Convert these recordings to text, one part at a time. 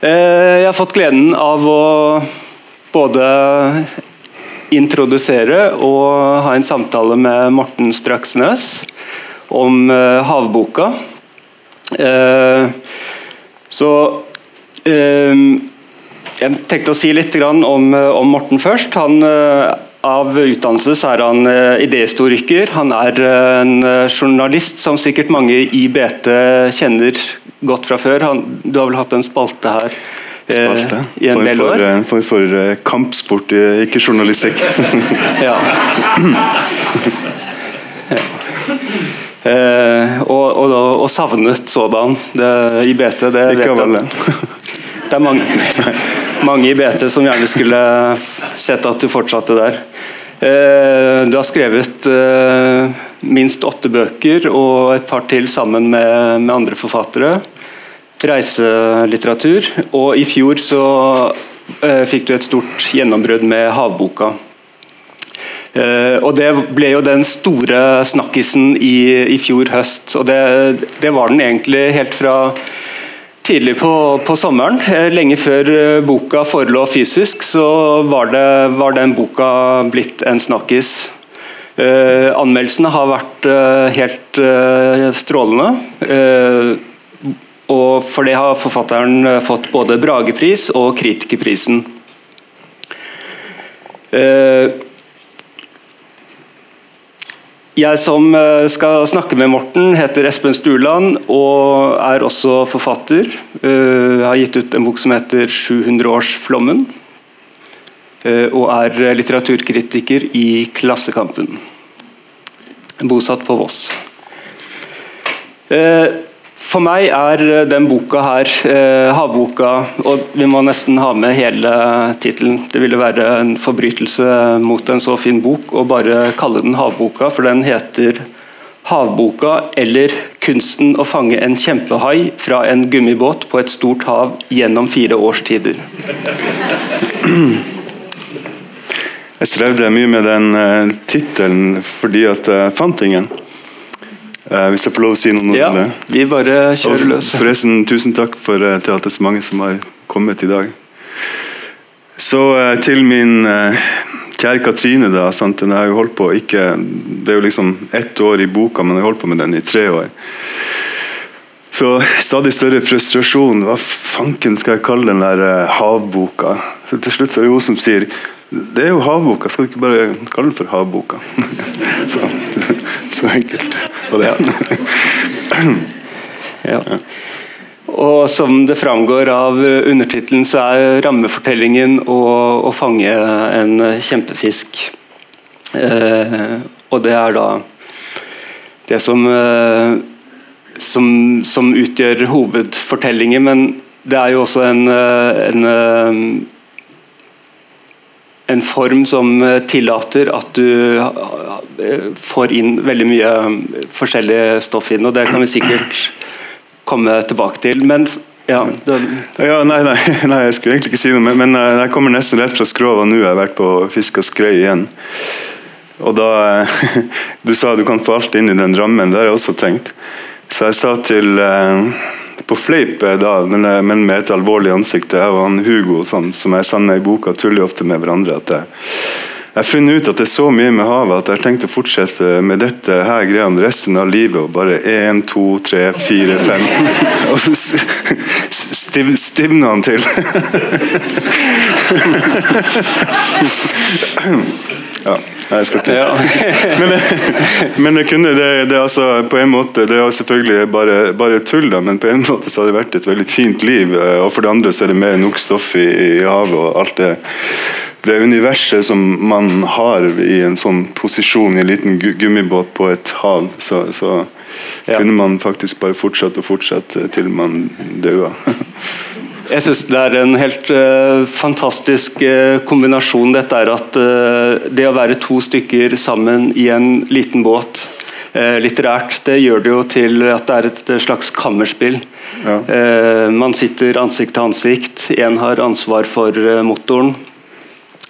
Jeg har fått gleden av å både introdusere og ha en samtale med Morten Straksnes om Havboka. Så jeg tenkte å si litt om, om Morten først. Han av utdannelse så er han uh, idéhistoriker. Han er uh, en uh, journalist som sikkert mange i BT kjenner godt fra før. Han, du har vel hatt en spalte her spalte. i en del år? For, for, for kampsport, ikke journalistikk. ja. og, og, og, savnet sådan det, i BT. Det ikke av alle. det er mange mange i BT som gjerne skulle sett at du fortsatte der. Eh, du har skrevet eh, minst åtte bøker og et par til sammen med, andre forfattere. Reiselitteratur. Og i fjor så eh, fikk du et stort gjennombrudd med Havboka. og Det ble jo den store snakkisen i, i fjor høst. og det, det var den egentlig helt fra tidlig på, på, sommeren, eh, lenge før eh, boka forelå fysisk, så var, det, var, den boka blitt en snakkis. Eh, anmeldelsene har vært eh, helt eh, strålende. Eh, og for det har forfatteren fått både Bragepris og Kritikerprisen. Eh, jeg som eh, skal snakke med Morten, heter Espen Stuland og er også forfatter. Jeg eh, har gitt ut en bok som heter 700-årsflommen. flommen og er litteraturkritiker i Klassekampen. Bosatt på Voss. For meg er eh, den boka her, eh, havboka, og vi må nesten ha med hele tittelen. Det ville være en forbrytelse mot en så fin bok å bare kalle den havboka, for den heter Havboka eller 'Kunsten å fange en kjempehai fra en gummibåt på et stort hav gjennom fire årstider'. Jeg strevde mye med den uh, tittelen fordi at jeg fant ingen. Uh, hvis jeg får lov å si noe ja, om det? Vi bare kjører løs. Forresten, tusen takk for, uh, til at det er så mange som har kommet i dag. Så uh, til min kjære Katrine, da. Sant? Den har jo holdt på ikke, Det er jo liksom ett år i boka, men jeg har holdt på med den i tre år. Så stadig større frustrasjon. Hva fanken skal jeg kalle den der havboka? Så Til slutt så er det hun som sier det er jo havboka, skal du ikke bare kalle den for havboka? så, så enkelt var det. ja. Og Som det framgår av undertittelen, så er rammefortellingen å, å fange en kjempefisk. Eh, og det er da det som, eh, som, som utgjør hovedfortellingen, men det er jo også en, eh, en eh, en form som eh, tillater at du eh, får inn veldig mye eh, forskjellig stoff inn. og Det kan vi sikkert komme tilbake til. Men ja, ja nei, nei, nei, jeg skulle egentlig ikke si noe, men, jeg kommer nesten rett fra Skrova nå. Jeg har vært på fisk og skrei igjen. Og da Du sa du kan få alt inn i den rammen. Det har jeg også tenkt. Så jeg sa til på fleip, eh, da, men, eh, men, med et alvorlig ansikt. Jeg og han Hugo, som, som jeg sender i boka, tuller ofte med hverandre. at jeg, har funnet ut at det er så mye med havet at jeg har tenkt å fortsette med dette her greiene resten av livet. og Bare én, to, tre, fire, fem Og så stiv, stivner han til. ja. Jeg skal ikke. Ja. men, men det kunne det, det altså, på en måte, det er selvfølgelig bare, bare tull, da, men på en måte så har det vært et veldig fint liv. Eh, og for det andre så er det mer nok stoff i, i havet og alt det det universet som man har i en sånn posisjon i en liten gummibåt på et hav, så, så ja. kunne man faktisk bare fortsette og fortsette til man døde. Jeg synes det er en helt uh, fantastisk uh, kombinasjon. Dette er at uh, det å være to stykker sammen i en liten båt litterært, det gjør det jo til at det er et slags kammerspill. Ja. man sitter ansikt til ansikt. Én har ansvar for motoren.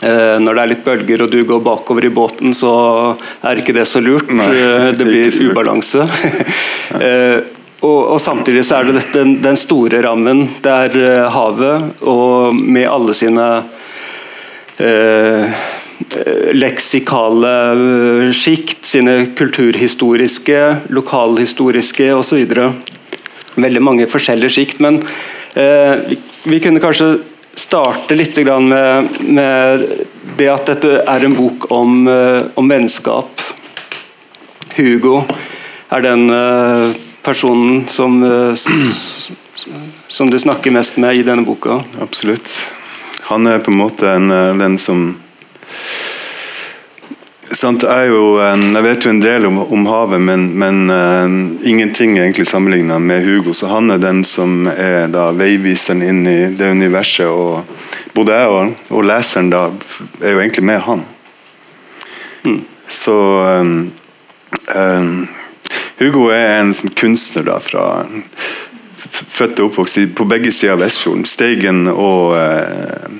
Når det er litt bølger og du går bakover i båten, så er ikke det så lurt. Nei, det, blir ubalanse. og, og, samtidig så er det den, den store rammen. Det er uh, havet, og med alle sine uh, leksikale uh, sjikt, sine kulturhistoriske, lokalhistoriske osv. Veldig mange forskjellige sjikt. Men vi, vi, kunne kanskje starte litt med, med, det at dette er en bok om, om vennskap. Hugo er den personen som, eh, som du snakker mest med i denne boka? Absolutt. Han er på en måte en, eh, den som sant, er jo en, Jeg vet jo en del om, om havet, men, men uh, ingenting er egentlig sammenligna med Hugo. Så han er den som er da veiviseren inn i det universet. Og både jeg og, og leseren da er jo egentlig med han. Mm. Så um, um, Hugo er en sånn kunstner da, fra født og oppvokst på begge sider av Vestfjorden. Steigen og, eh,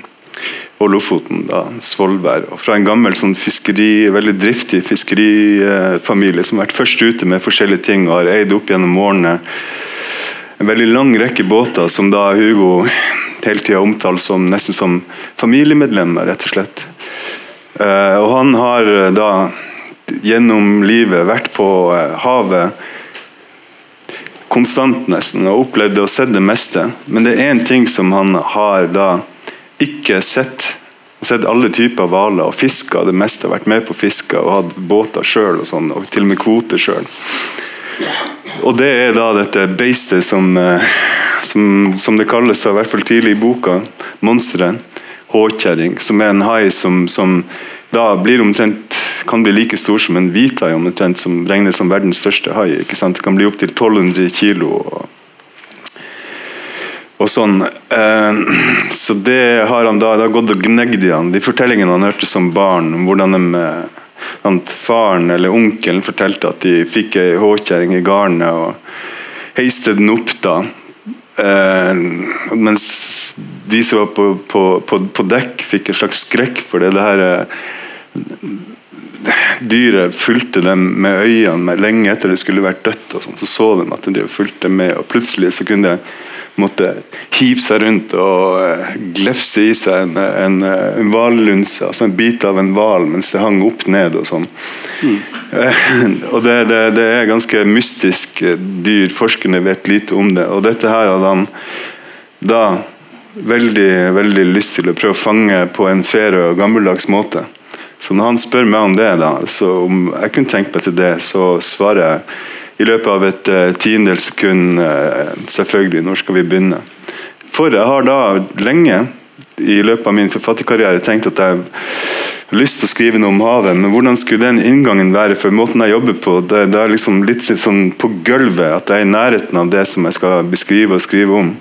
og Lofoten. da, Svolvær. Og fra en gammel sånn fiskeri, veldig driftig fiskerifamilie som har vært først ute med forskjellige ting og har eid opp gjennom årene en veldig lang rekke båter som da Hugo hele tida omtaler som nesten som familiemedlemmer, rett og slett. Uh, og han har da gjennom livet vært på eh, havet konstant nesten og opplevd og sett det meste. Men det er én ting som han har da ikke sett. Sett alle typer hvaler og fiska det meste. Vært med på fiske og hatt båter sjøl og sånn, og til og med kvoter sjøl. Og det er da dette beistet som, eh, som, som det kalles, da, i hvert fall tidlig i boka, monsteret. Håkjerring. Som er en hai som, som da blir omtrent kan bli like stor som en hvithai, omtrent som regnes som verdens største hai. ikke sant? Det kan bli opptil 1200 kilo. Og, og sånn. Eh, så det har han da, det har gått og gnegd i han. De fortellingene han hørte som barn, om hvordan de, han, faren eller onkelen fortalte at de fikk ei håkjerring i garnet og heiste den opp. da. Eh, mens de som var på, på, på, på dekk, fikk en slags skrekk for det. det her eh, dyret fulgte dem med øynene lenge etter det skulle vært dødt. sånt, Så så de at de fulgte med, og plutselig så kunne de måtte hive seg rundt og uh, glefse i seg en, en, en vallunse, altså en bit av en hval, mens det hang opp ned. og sånn. Mm. Og det, det, det, er ganske mystisk dyr. Forskerne vet lite om det. Og dette her hadde han da veldig, veldig lyst til å prøve å fange på en fair og gammeldags måte. Så når han spør meg om det, da, så om jeg kunne tenkt meg til det, så svarer jeg i løpet av et uh, tiendedels sekund uh, selvfølgelig, når skal vi begynne? For jeg har da lenge i løpet av min forfatterkarriere tenkt at jeg har lyst til å skrive noe om havet, men hvordan skulle den inngangen være? For måten jeg jobber på, det, det er liksom litt sånn på gulvet, at jeg er i nærheten av det som jeg skal beskrive og skrive om.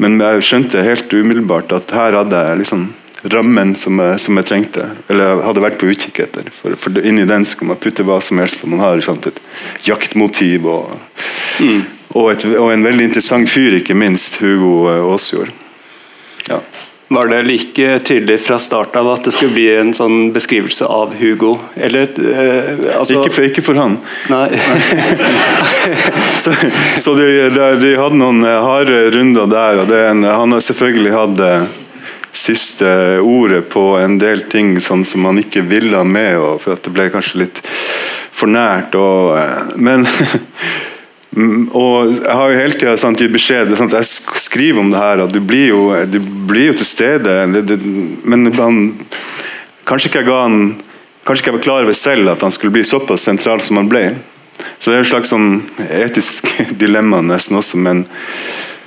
Men jeg skjønte helt umiddelbart at her hadde jeg liksom rammen som jeg, som jeg, trengte, eller hadde vært på utkikk etter. For, for Inni den så kan man putte hva som helst. Man har sant, et jaktmotiv og, mm. og, et, og, en veldig interessant fyr, ikke minst, Hugo Aasjord. Ja. Var det like tydelig fra start av at det skulle bli en sånn beskrivelse av Hugo? Eller, eh, altså... ikke, for, ikke, for, han. Nei. så, så de, de, de, hadde noen harde runder der, og en, han har selvfølgelig hatt eh, siste ordet på en del ting sånn som man ikke ville ha med, for at det ble kanskje litt for nært. Og, eh, men og jeg har jo hele tida gitt beskjed sånn, Jeg skriver om det her, og du blir jo, du blir jo til stede. Det, det, men han, kanskje ikke jeg ga han Kanskje ikke jeg var klar over selv at han skulle bli såpass sentral som han ble. Så det er et slags sånn etisk dilemma nesten også, men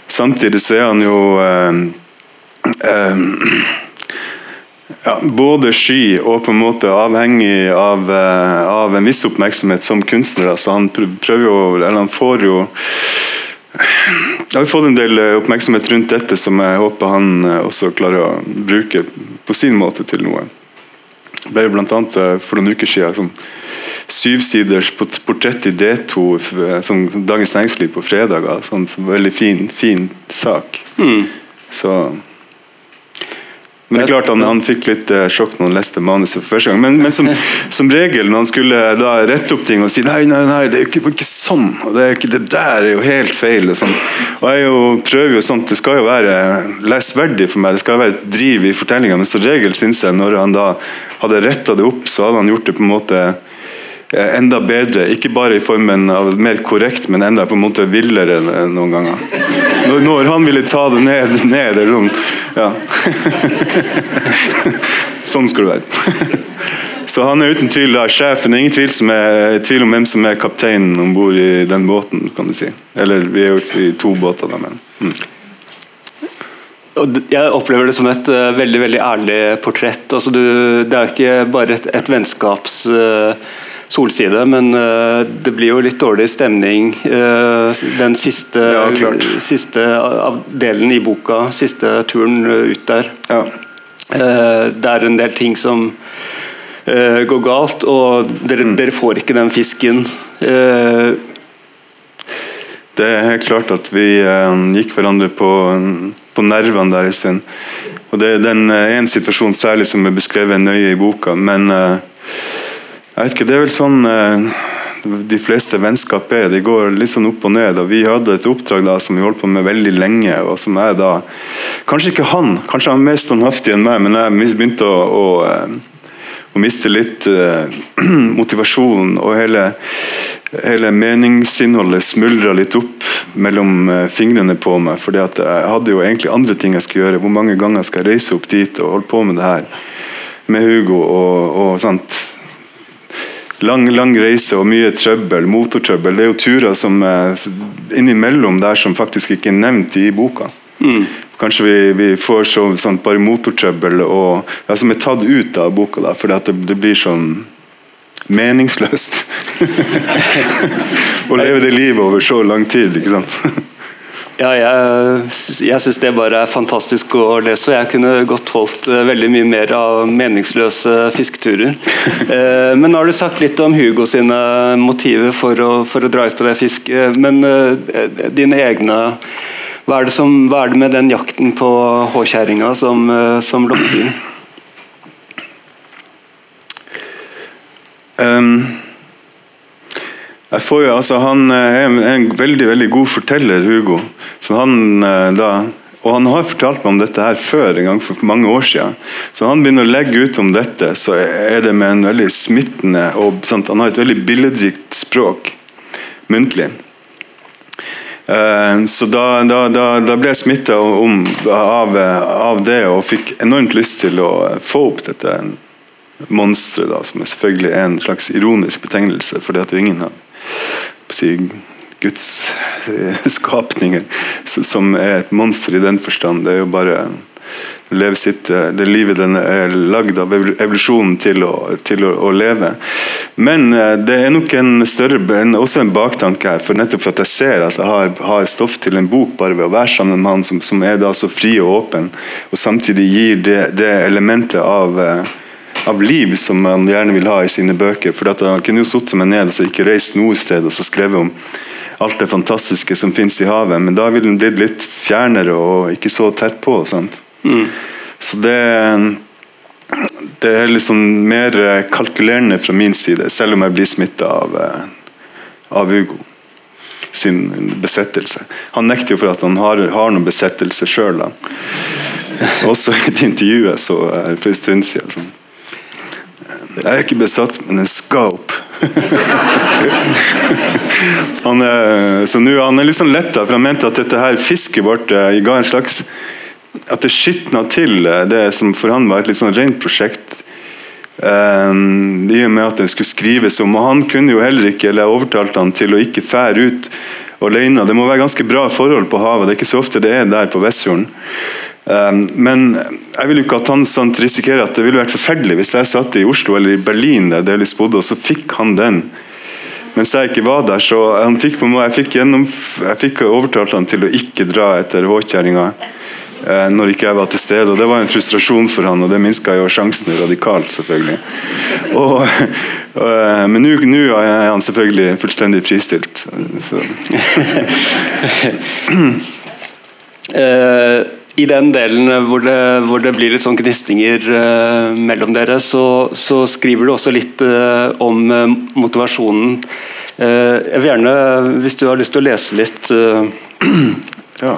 samtidig så er han jo eh, ja, både sky og på en måte avhengig av, uh, av en viss oppmerksomhet som kunstner. Altså han prøver jo, eller han får jo Jeg har fått en del eh, oppmerksomhet rundt dette som jeg håper han uh, også klarer å bruke på sin måte til noe. Det ble uh, for noen uker siden sånn syvsiders portrett i D2 som Dagens Næringsliv på fredager. Sånn, så veldig fin, fin sak. Mm. Så Men det er klart han, han fikk litt uh, sjokk når han leste manuset for første gang. Men, men som, som, regel når han skulle da rette opp ting og si nei, nei, nei, det er jo ikke, ikke sånn. og det, ikke, det, der er jo helt feil. Og, sånn. og jeg jo, prøver jo sånt, Det skal jo være lesverdig for meg, det skal være et driv i fortellinga. Men som regel syns jeg når han da hadde retta det opp, så hadde han gjort det på en måte Eh, enda bedre. Ikke bare i formen av mer korrekt, men enda på en måte villere noen ganger. Når, når han ville ta det ned, ned eller sånn. Ja. sånn skal det være. Så han er uten tvil da, sjefen. Ingen tvil, er, tvil om hvem som er kapteinen om bord i den båten. kan du si. Eller vi er jo i to båter, da, men mm. Jeg opplever det som et uh, veldig veldig ærlig portrett. Altså, du, det er jo ikke bare et, et vennskaps... Uh, solside, men uh, det blir jo litt dårlig stemning uh, den siste, ja, siste delen i boka, siste turen ut der. Ja. Det er en del ting som går galt, og dere, mm. dere, får ikke den fisken. det er helt klart at vi gikk hverandre på, på nervene der en stund. Og det er den en situasjon særlig som er beskrevet nøye i boka. men jeg vet ikke, Det er vel sånn eh, de fleste vennskap er. De går litt sånn opp og ned. og Vi hadde et oppdrag da som vi holdt på med veldig lenge. og som er da, Kanskje ikke han, kanskje han er mer standhaftig enn meg, men jeg begynte å, å, eh, å miste litt uh, motivasjon. Og hele, hele meningsinnholdet smuldra litt opp mellom uh, fingrene på meg. fordi jeg hadde jo egentlig andre ting jeg skulle gjøre. Hvor mange ganger skal jeg reise opp dit og holde på med det her med Hugo? og, og sant, lang, lang reise og mye trøbbel, motortrøbbel. Det er jo turer som er innimellom der som faktisk ikke er nevnt i boka. Mm. Kanskje vi, vi får så, sånn, bare motortrøbbel og, ja, som er tatt ut av boka, da, fordi det, det, blir sånn meningsløst. Å leve det livet over så lang tid. ikke sant? Ja, jeg, jeg syns det bare er fantastisk å lese. og Jeg kunne godt holdt eh, veldig mye mer av meningsløse fisketurer. Eh, men nå har du sagt litt om Hugo sine motiver for å, for å dra ut på det fisket. Men eh, dine egne hva er, som, hva er, det med den jakten på håkjerringa som, som lokker? Um, jeg får jo, altså, han er en, veldig veldig god forteller, Hugo. Så han eh, da og Han har fortalt meg om dette her før, en gang for mange år siden. Så han begynner å legge ut om dette, så er det med en veldig smittende og sant, Han har et veldig billedrikt språk muntlig. Uh, så da, da, da, da, ble jeg smitta av, av, det og fikk enormt lyst til å få opp dette monsteret, som er selvfølgelig en slags ironisk betegnelse. for det at ingen har Guds eh, skapninger som er et monster i den forstand. Det er jo bare leve sitt, eh, det livet den er lagd av evolusjonen til, å, til å, å, leve. Men eh, det er nok en større, også en baktanke her. for Nettopp for at jeg ser at jeg har, har stoff til en bok bare ved å være sammen med han som, som er da så fri og åpen, og samtidig gir det, det elementet av av liv som man gjerne vil ha i sine bøker. for Han kunne jo satt meg ned og ikke reist noe sted og så skrevet om alt det fantastiske som finnes i havet, men da ville den blitt litt fjernere og ikke så tett på. Mm. Så det, det er liksom mer kalkulerende fra min side, selv om jeg blir smitta av, av Hugo sin besettelse. Han nekter jo for at han har, har noen besettelse sjøl. Også i et intervju jeg så for en stund siden. Jeg er ikke besatt, men en skal opp. han, er, så nå, han litt sånn letta, for han mente at dette her fisket vårt uh, ga en slags At det skitna til uh, det som for han var et litt sånn rent prosjekt. Um, I og med at det skulle skrives om. Og han kunne jo heller ikke, eller jeg overtalte han til å ikke fære ut alene. Det må være ganske bra forhold på havet. Det er ikke så ofte det er der på Vestfjorden. Ehm, men jeg vil jo ikke at han sånt risikerer at det ville vært forferdelig hvis jeg satt i Oslo eller i Berlin der Delis bodde, og så fikk han den. Mens jeg ikke var der, så han fikk på meg, jeg fikk, fikk overtalt han til å ikke dra etter håkjerringa eh, når ikke jeg var til stede. og Det var en frustrasjon for han, og det minska jo sjansene radikalt. selvfølgelig. Og, eh, men nå er han selvfølgelig fullstendig fristilt. Så. i den delen hvor det, hvor det blir litt sånn gnisninger uh, mellom dere, så, så, skriver du også litt uh, om uh, motivasjonen. jeg vil gjerne, hvis du har lyst til å lese litt ja.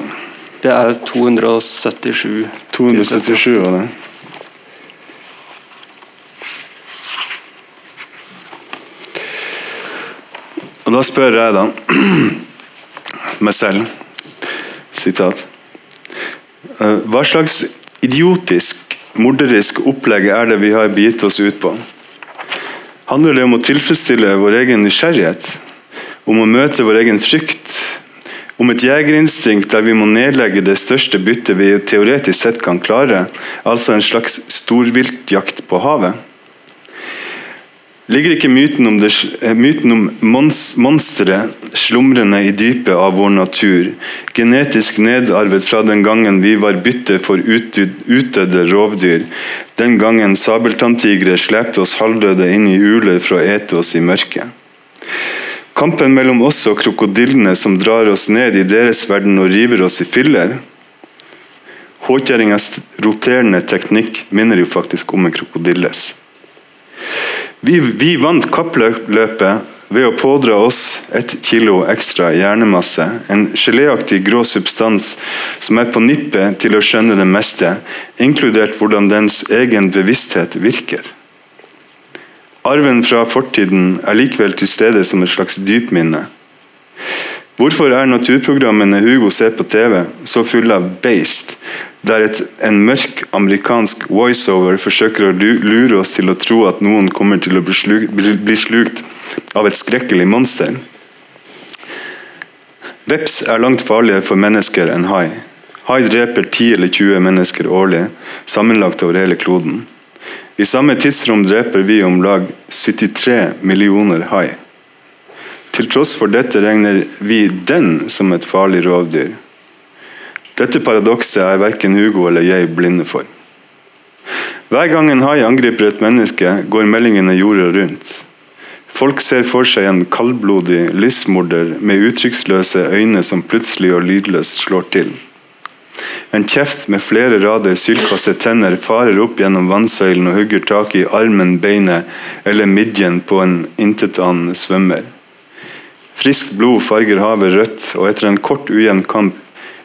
Det er 277. 277 var det. Og da spør jeg da meg selv sitat Eh, hva slags idiotisk, morderisk opplegg er det vi har begitt oss ut på? Handler det om å tilfredsstille vår egen nysgjerrighet? Om å møte vår egen frykt? Om et jegerinstinkt der vi må nedlegge det største byttet vi teoretisk sett kan klare, altså en slags storviltjakt på havet? Ligger ikke myten om, det, eh, myten om mons, monsteret slumrende i dypet av vår natur, genetisk nedarvet fra den gangen vi var bytte for utdødde rovdyr, den gangen sabeltanntigre slepte oss halvdøde inn i uler for å ete oss i mørket? Kampen mellom oss og krokodillene som drar oss ned i deres verden og river oss i filler? Håkjerringas roterende teknikk minner jo faktisk om en krokodilles. Vi, vi vant kappløpet ved å pådra oss et kilo ekstra hjernemasse, en geléaktig grå substans som er på nippet til å skjønne det meste, inkludert hvordan dens egen bevissthet virker. Arven fra fortiden er likevel til stede som et slags dypminne. Hvorfor er naturprogrammene Hugo ser på TV så fulle av beist, der et, en mørk amerikansk voiceover forsøker å lure oss til å tro at noen kommer til å bli slukt, bli slukt av et skrekkelig monster. Veps er langt farligere for mennesker enn hai. Hai dreper 10 eller 20 mennesker årlig, sammenlagt over hele kloden. I samme tidsrom dreper vi om lag 73 millioner hai. Til tross for dette regner vi den som et farlig rovdyr. Dette paradokset er verken Hugo eller jeg blinde for. Hver gang en hai angriper et menneske, går meldingene jorda rundt. Folk ser for seg en kaldblodig lysmorder med uttrykksløse øyne som plutselig og lydløst slår til. En kjeft med flere rader sylkvasse tenner farer opp gjennom vannsøylen og hugger tak i armen, beinet eller midjen på en intetanende svømmer. Friskt blod farger havet rødt, og etter en kort, ujevn kamp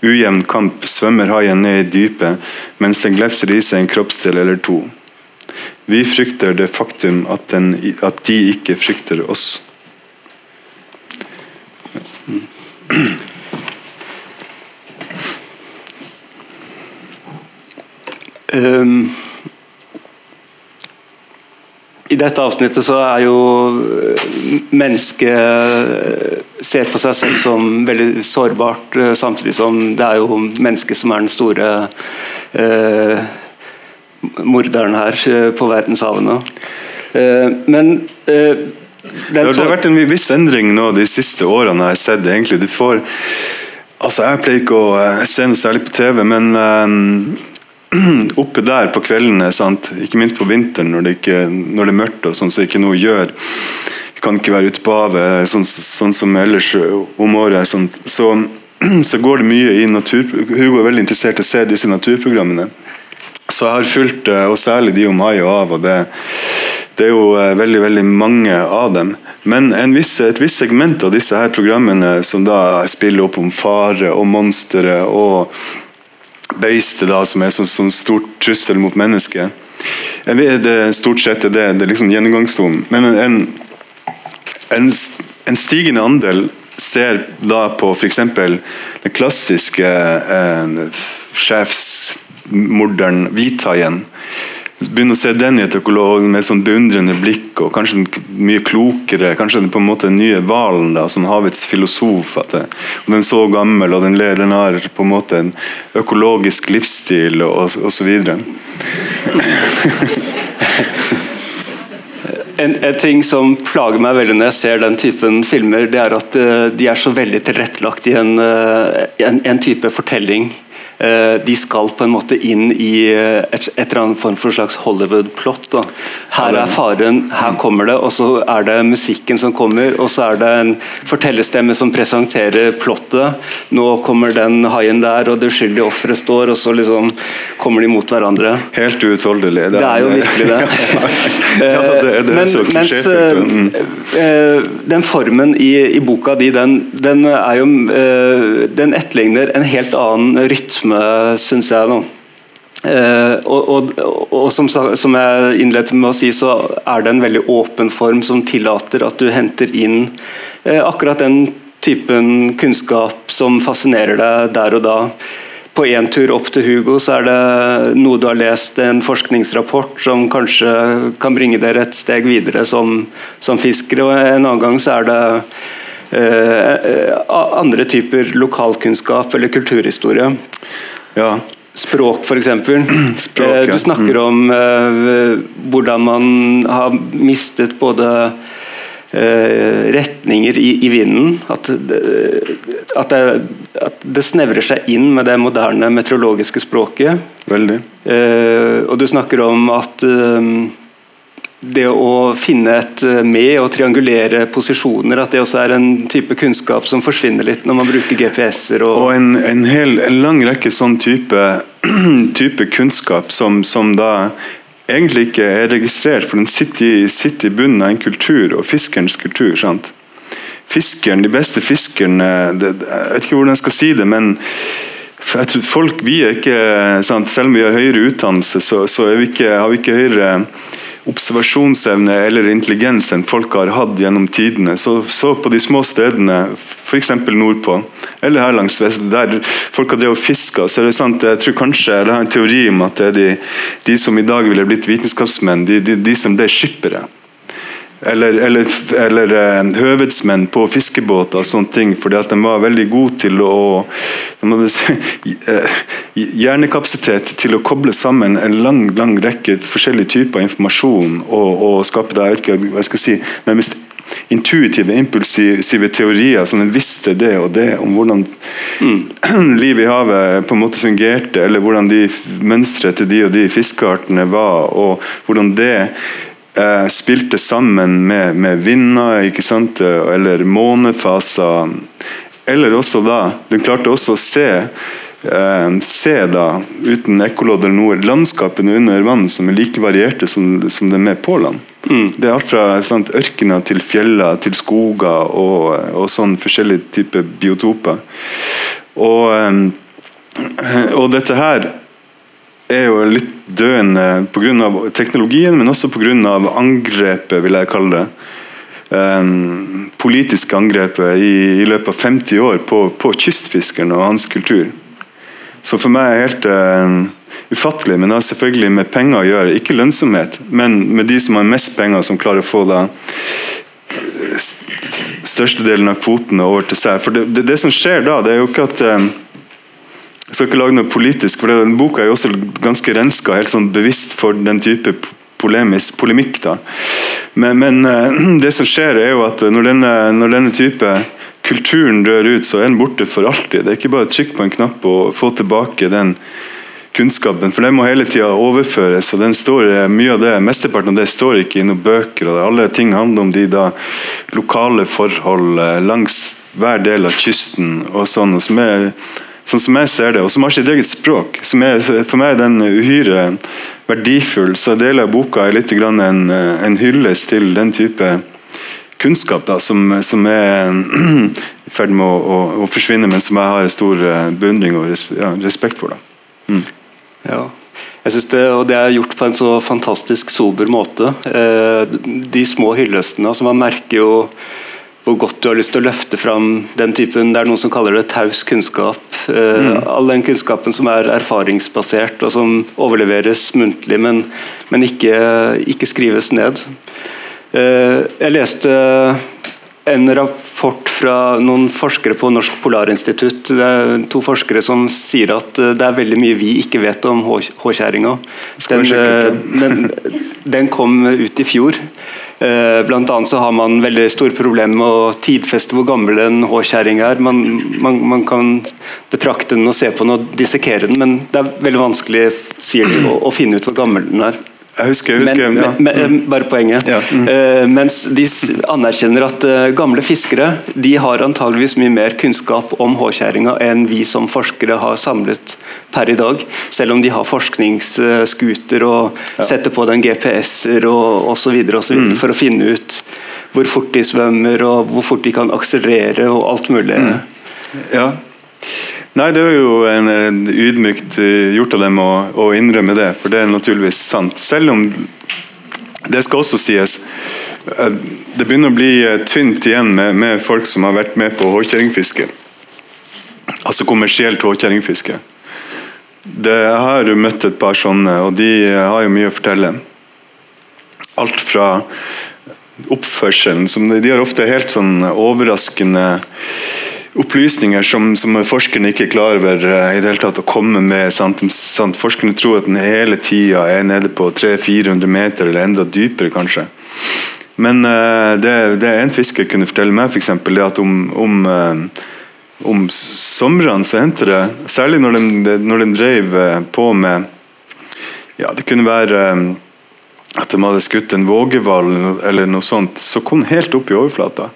ujevn kamp svømmer haien ned i dypet mens den glefser i seg en kroppsdel eller to. Vi frykter det faktum at, den, at de ikke frykter oss. Um, I dette avsnittet så er jo mennesket ser på seg selv som veldig sårbart, eh, samtidig som det er jo mennesket som er den store eh, morderen her eh, på verdenshavene. Eh, men eh, det, det, har vært en viss endring nå de siste årene. jeg har sett egentlig. Du får altså Jeg pleier ikke å eh, se noe særlig på TV, men oppe der på kveldene, sant? ikke minst på vinteren når det, ikke, når det er mørkt og sånn, så ikke noe gjør. Vi kan ikke være ute på havet sånn, sånn som ellers om året. Sånn. Så, så, går det mye i natur... Hugo er veldig interessert i å se disse naturprogrammene. Så jeg har fulgt, eh, og særlig de om hai og hav. og det, det er jo eh, veldig veldig mange av dem. Men viss, et visst segment av disse her programmene som da spiller opp om fare og monstre og beistet som er sånn, sånn stort trussel mot mennesket. Det, stort sett det, det er liksom gjennomgangstonen. Men en, en en, en stigende andel ser da på f.eks. den klassiske eh, sjefsmorderen Hvithaien. Begynner å se den i et økolog med et sånn beundrende blikk, og kanskje mye klokere. Kanskje på en måte den nye hvalen, som havets filosof. At det, Den er så gammel, og den, den har på en måte en økologisk livsstil, og osv. En, en, ting som plager meg veldig når jeg ser den typen filmer, det er at uh, de er så veldig tilrettelagt i en, uh, en, en type fortelling. Eh, de skal på en måte inn i eh, et, et eller annet form for slags Hollywood-plott. Her er faren, her kommer det, og så er det musikken som kommer, og så er det en fortellerstemme som presenterer plottet. Nå kommer den haien der, og det uskyldige offeret står, og så liksom kommer de mot hverandre. Helt uutholdelig. Det er jo virkelig det. ja, det, det er Men, mens. Mm. eh, den formen i, i boka di, den, den er jo eh, Den etterligner en helt annen rytme, syns jeg. nå. Eh, og, og, og som, som jeg innledet med å si, så er det en veldig åpen form som tillater at du henter inn eh, akkurat den typen kunnskap som fascinerer deg der og da. På én tur opp til Hugo så er det noe du har lest, en forskningsrapport som kanskje kan bringe dere et steg videre som, som fiskere. og En annen gang så er det eh, eh, andre typer lokalkunnskap eller kulturhistorie. Ja. Språk, f.eks. Språk, ja. Du snakker om eh, hvordan man har mistet både eh, retninger i, i vinden. At, at, det, at det snevrer seg inn med det moderne meteorologiske språket. Veldig. Eh, og du snakker om at eh, det å finne et eh, med og triangulere posisjoner, at det også er en type kunnskap som forsvinner litt når man bruker GPS-er. og Og en, en, hel, en lang rekke sånn type, type kunnskap som, som da egentlig ikke er registrert, for den sitter i, sitter i bunnen av en kultur, og fiskerens kultur. sant? Fiskeren, De beste fiskerne Jeg vet ikke hvordan jeg skal si det, men for jeg tror folk, vi er ikke, sant? Selv om vi har høyere utdannelse, så, så vi ikke, har vi ikke høyere observasjonsevne eller intelligens enn folk har hatt gjennom tidene. Så, så på de små stedene, f.eks. nordpå, eller her langs vest, der folk har drevet og fiska, så er det sant, jeg tror kanskje, eller har en teori om at det er de, de som i dag ville blitt vitenskapsmenn, de, de, de som ble skippere. Eller, eller, eller eh, høvedsmenn på fiskebåter og sånne ting, fordi at de var veldig gode til å eh, hjernekapasitet til å koble sammen en lang lang rekke forskjellige typer informasjon og, og skape det, jeg vet ikke hva jeg skal si, nærmest intuitive, impulsive teorier som den visste det og det om hvordan livet i havet på en måte fungerte, eller hvordan de mønstret til de og de fiskeartene var, og hvordan det eh, spilte sammen med, med vinder, sant? eller månefaser. Eller også da Den klarte også å se eh, se da, uten ekkolodd eller noe, landskapene under vann som er like varierte som, som det er med på land. Det er alt fra sant, ørkener til fjeller til skoger og, og sånn forskjellige typer biotoper. Og, eh, og dette her er jo litt døende pga. teknologien, men også pga. angrepet, vil jeg kalle det. Um, politiske angrepet i, i løpet av 50 år på, på kystfiskeren og hans kultur. Så for meg er det helt uh, ufattelig, men det har selvfølgelig med penger å gjøre. Ikke lønnsomhet, men med de som har mest penger, som klarer å få da eh, størstedelen av kvotene over til seg. For det, det, det som skjer da, det er jo ikke at um, jeg skal ikke lage noe politisk, for den boka er jo også ganske renska helt sånn bevisst for den type polemisk, polemikk. da. Men, men eh, det som skjer er jo at når denne, når denne type kulturen dør ut, så er den borte for alltid. Det er ikke bare å trykke på en knapp og få tilbake den kunnskapen, for den må hele tida overføres. og den står, eh, mye av det, Mesteparten av det står ikke i noen bøker. og Alle ting handler om de da lokale forhold eh, langs hver del av kysten. og sånn, og som er sånn som jeg ser det, og som har sitt eget språk. som er, For meg er den uhyre verdifull. Så deler av boka er litt en, en hyllest til den type kunnskap da, som, som er i ferd med å, å, å forsvinne, men som jeg har stor eh, beundring og res, ja, respekt for. da. Ja. Jeg synes det, og det er gjort på en så fantastisk sober måte. Eh, de små hyllestene. altså Man merker jo hvor godt du har lyst til å løfte fram den typen Det er noen som kaller det taus kunnskap. Eh, All den kunnskapen som er erfaringsbasert og som overleveres muntlig, men, men ikke, ikke skrives ned. Eh, jeg leste en rap rapport fra noen forskere på Norsk Polarinstitutt. Det er to forskere som sier at det er veldig mye vi ikke vet om håkjerringa. Den, den, den kom ut i fjor. Eh, blant annet så har man veldig store problemer med å tidfeste hvor gammel en håkjerring er. Man, man, man, kan betrakte den og se på den og dissekere den, men det er veldig vanskelig sier de, å, å finne ut hvor gammel den er. Jeg husker, jeg husker men, ja. men, men, bare poenget. Ja. Mm. Uh, mens de anerkjenner at uh, gamle fiskere de har antageligvis mye mer kunnskap om håkjerringa enn vi som forskere har samlet per i dag. Selv om de har forskningsskuter og ja. setter på den GPS-er og osv. Mm. for å finne ut hvor fort de svømmer og hvor fort de kan akselerere og alt mulig. Mm. Ja, Nei, det er jo en, en ydmykt eh, gjort av dem å, å, innrømme det, for det er naturligvis sant. Selv om det skal også sies eh, Det begynner å bli eh, tynt igjen med, med folk som har vært med på håkjerringfiske. Altså kommersielt håkjerringfiske. Jeg har møtt et par sånne, og de har jo mye å fortelle. Alt fra oppførselen som De har ofte helt sånn overraskende opplysninger som, som forskerne ikke er klar over uh, i det hele tatt å komme med. Sant? Sant? Forskerne tror at den hele tida er nede på 300-400 meter, eller enda dypere, kanskje. Men uh, det, det en fisker kunne fortelle meg, for eksempel, er at om, om, uh, om somrene så hendte det, særlig når de, når de drev på med ja, Det kunne være at de hadde skutt en vågehval eller noe sånt, så kom helt opp i overflata.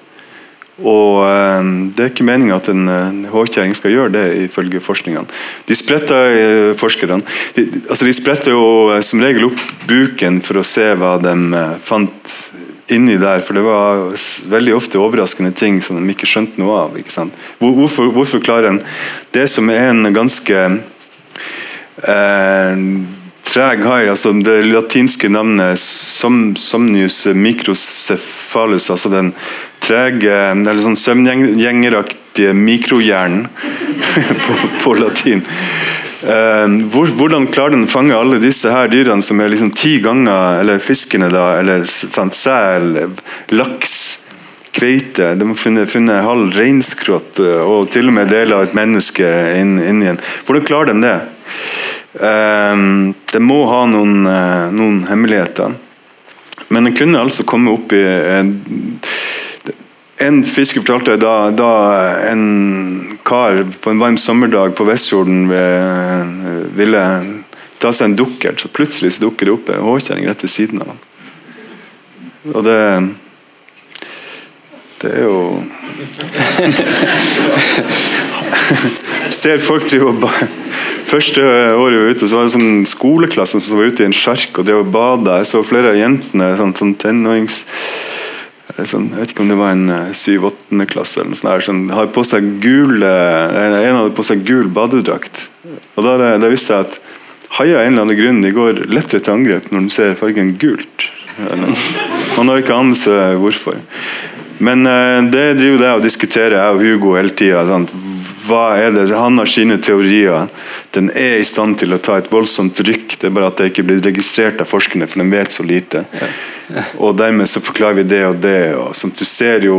Og eh, Det er ikke meninga at en håkjerring skal gjøre det, ifølge forskningene. De spretter eh, forskerne, de, altså de spretter jo eh, som regel opp buken for å se hva de fant inni der. For det var veldig ofte overraskende ting som de ikke skjønte noe av. ikke? Hvorfor, hvorfor klarer en det som er en ganske eh, treg hai, altså det latinske navnet som, somnius microcephalus, altså den trege, eller sånn søvngjengeraktige mikrohjernen på, på, latin. Uh, hvordan klarer den å fange alle disse her dyrene som er liksom ti ganger Eller fiskene, da, eller sant, sel, laks, kveite De har funnet, funnet halv reinskrott eh, og til og med deler av et menneske inni inn en. Hvordan klarer de det? Det må ha noen, noen hemmeligheter. Men den kunne altså komme opp i en fisker fortalte da, da en kar på en varm sommerdag på Vestfjorden ville ta seg en dukkert, så plutselig dukker det opp en håkjerring rett ved siden av ham. Og det Det er jo Ser folk drive og Første året vi var ute, så var det sånn skoleklasse som var ute i en sjark og drev og bada. Jeg så flere av jentene, sånn, sånn tenårings sånn, Jeg vet ikke om det var en uh, syv-åttende klasse eller noe sånn, har på seg gul, En hadde på seg gul badedrakt. Og da, da visste jeg at haier en eller annen grunn de går lettere til angrep når de ser fargen gult. Man har ikke anelse hvorfor. Men uh, det driver jeg og diskuterer jeg og Hugo hele tida. Hva er det? Han har sine teorier. Den er i stand til å ta et voldsomt rykk. Det er bare at det ikke blir registrert av forskerne, for de vet så lite. Og dermed så forklarer vi det og det. og sånn, Du ser jo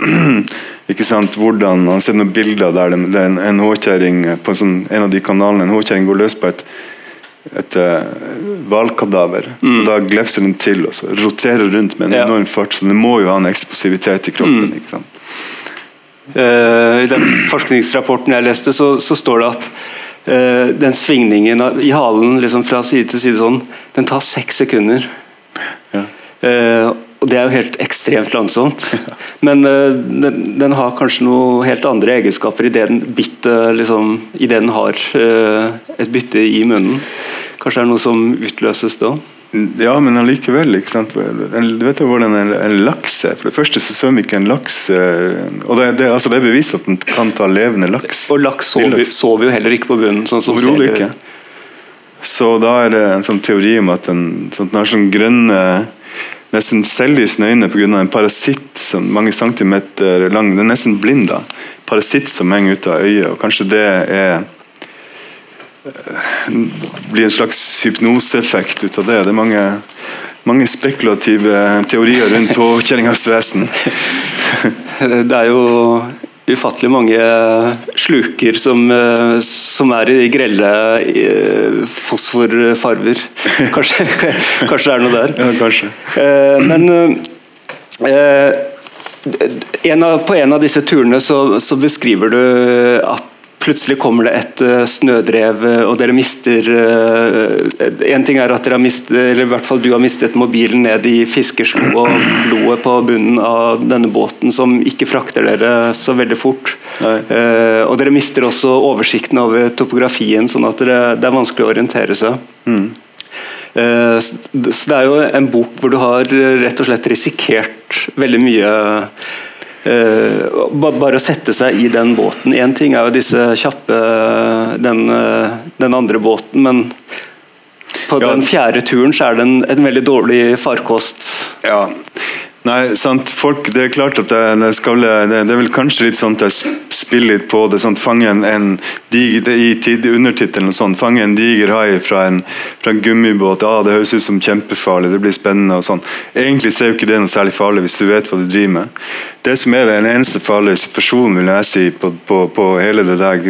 ikke sant, hvordan Han ser noen bilder der det er en, en håkjerring på sånn, en av de kanalene. En håkjerring går løs på et et hvalkadaver. Uh, mm. Da glefser den til og så roterer rundt med en enorm fart. Så den må jo ha en eksplosivitet i kroppen. Mm. ikke sant? Uh, I den forskningsrapporten jeg leste, så, så står det at uh, den svingningen i halen liksom fra side til side sånn, den tar seks sekunder. Ja. Uh, og Det er jo helt ekstremt langsomt. Men den, den, har kanskje noe helt andre egenskaper idet den, liksom, i den har et bytte i munnen. Kanskje det er noe som utløses da? Ja, men allikevel. ikke sant? Du vet jo hvordan en, en laks er. For det første så svømmer ikke en laks eh, Og det, det, altså det er bevist at den kan ta levende laks. Og laks sover, sover jo heller ikke på bunnen. sånn som Overhodet ikke. Så da er det en sånn teori om at den, sånn, den har sånn grønne nesten selvlysende øyne pga. en parasitt som mange centimeter lang. Den er nesten blind. da. Parasitt som henger ut av øyet. og Kanskje det er blir en slags hypnoseeffekt ut av det. Det er mange, mange spekulative teorier rundt tåkjerringas vesen. Det er jo ufattelig mange sluker som, eh, som er i grelle eh, fosforfarver. Kanskje, kanskje det er noe der. Ja, kanskje. Eh, men en av, på en av disse turene så, så beskriver du at plutselig kommer det et uh, snødrev, og dere mister uh, En ting er at dere har mistet, eller i hvert fall du har mistet mobilen ned i fiskeslo og blodet på bunnen av denne båten, som ikke frakter dere så veldig fort. Nei. og dere mister også oversikten over topografien, sånn at det er vanskelig å orientere seg. Mm. Så det er jo en bok hvor du har rett og slett risikert veldig mye bare å sette seg i den båten. Én ting er jo disse kjappe den, uh, den andre båten, men på den fjerde turen så er det en, en veldig dårlig farkost. Ja, Nei, sant. Folk, det er klart at det, det, skal, det, det er vel kanskje litt sånn at jeg spiller litt på det. sånn, fange en diger, I tid, undertittelen og sånn, fange en diger hai fra en, fra en gummibåt. Ah, det høres ut som kjempefarlig, det blir spennende. og sånn. Egentlig så er jo ikke det noe særlig farlig hvis du vet hva du driver med. Det som er den eneste farlige situasjonen vil jeg si, på, på, på hele det der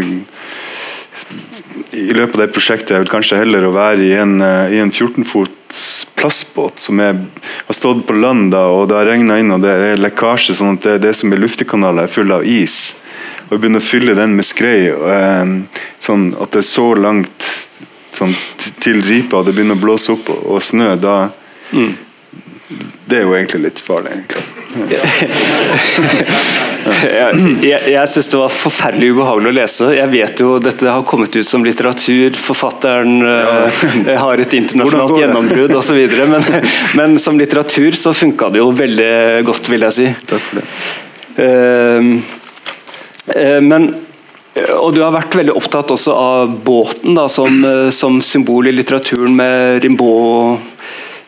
i løpet av det prosjektet jeg vil kanskje heller å være i en, eh, i en 14 fots plastbåt som er, har stått på land da, og det har regna inn og det er lekkasje, sånn at det, det som er luftekanaler er full av is. Og begynner å fylle den med skrei, og, sånn at det er så langt sånn, til ripa og det begynner å blåse opp og, og snø, da mm. Det er jo egentlig litt farlig. egentlig jeg jeg, jeg syns det var forferdelig ubehagelig å lese. Jeg vet jo dette har kommet ut som litteratur, forfatteren uh, har et internasjonalt gjennombrudd osv. Men, men som litteratur så funka det jo veldig godt, vil jeg si. Takk for det. Uh, uh, men og du har vært veldig opptatt også av båten da, som, som symbol i litteraturen med Rimbaud.